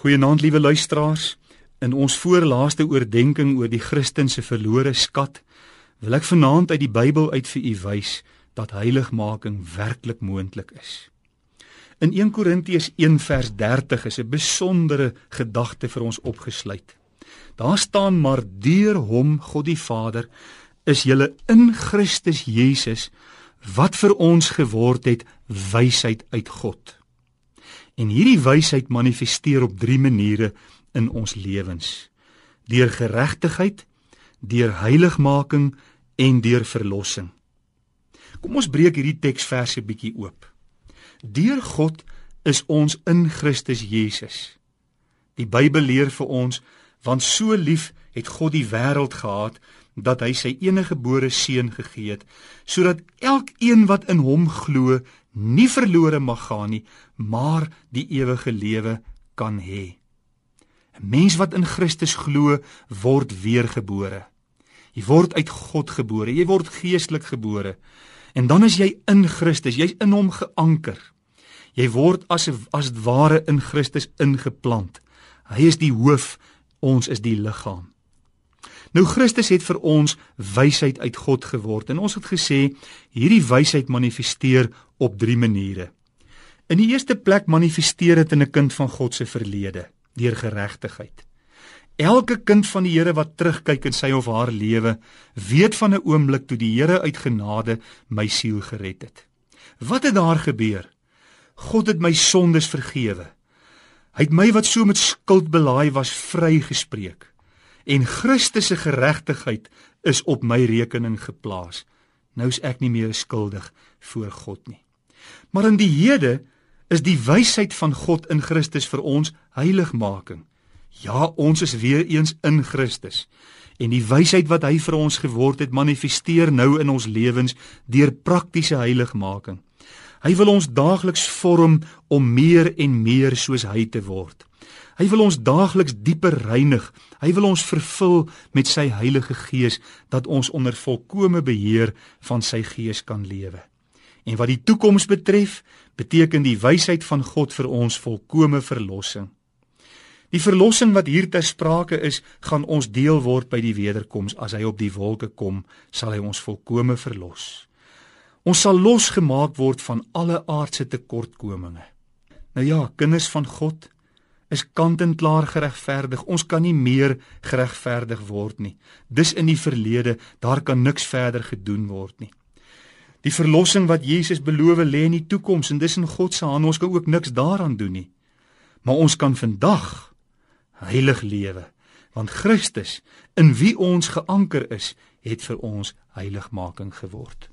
Goeienaand liewe luisteraars. In ons voorlaaste oordeenking oor die Christen se verlore skat, wil ek vanaand uit die Bybel uit vir u wys dat heiligmaking werklik moontlik is. In 1 Korintiërs 1 vers 30 is 'n besondere gedagte vir ons opgesluit. Daar staan maar deur hom God die Vader is julle in Christus Jesus wat vir ons geword het wysheid uit God. En hierdie wysheid manifesteer op drie maniere in ons lewens: deur geregtigheid, deur heiligmaking en deur verlossing. Kom ons breek hierdie teksverse bietjie oop. Deur God is ons in Christus Jesus. Die Bybel leer vir ons want so lief het God die wêreld gehad dat hy sy enige gebore seun gegee het sodat elkeen wat in hom glo nie verlore mag gaan nie, maar die ewige lewe kan hê. 'n Mens wat in Christus glo, word weergebore. Jy word uit God gebore, jy word geestelik gebore. En dan is jy in Christus, jy's in hom geanker. Jy word as as ware in Christus ingeplant. Hy is die hoof, ons is die liggaam. Nou Christus het vir ons wysheid uit God geword en ons het gesê hierdie wysheid manifesteer op drie maniere. In die eerste plek manifesteer dit in 'n kind van God se verlede deur geregtigheid. Elke kind van die Here wat terugkyk in sy of haar lewe, weet van 'n oomblik toe die Here uit genade my siel gered het. Wat het daar gebeur? God het my sondes vergewe. Hy het my wat so met skuld belaaid was vrygespreek en Christus se geregtigheid is op my rekening geplaas. Nou is ek nie meer skuldig voor God nie. Maar in die hede is die wysheid van God in Christus vir ons heiligmaking. Ja, ons is weer eens in Christus. En die wysheid wat hy vir ons geword het, manifesteer nou in ons lewens deur praktiese heiligmaking. Hy wil ons daagliks vorm om meer en meer soos hy te word. Hy wil ons daagliks dieper reinig. Hy wil ons vervul met sy Heilige Gees dat ons onder volkomme beheer van sy Gees kan lewe. En wat die toekoms betref, beteken die wysheid van God vir ons volkomme verlossing. Die verlossing wat hier ter sprake is, gaan ons deel word by die wederkoms as hy op die wolke kom, sal hy ons volkomme verlos. Ons sal losgemaak word van alle aardse tekortkominge. Nou ja, kinders van God, is kant en klaar geregverdig. Ons kan nie meer geregverdig word nie. Dis in die verlede, daar kan niks verder gedoen word nie. Die verlossing wat Jesus beloof lê in die toekoms en dis in God se hand. Ons kan ook niks daaraan doen nie. Maar ons kan vandag heilig lewe, want Christus in wie ons geanker is, het vir ons heiligmaking geword.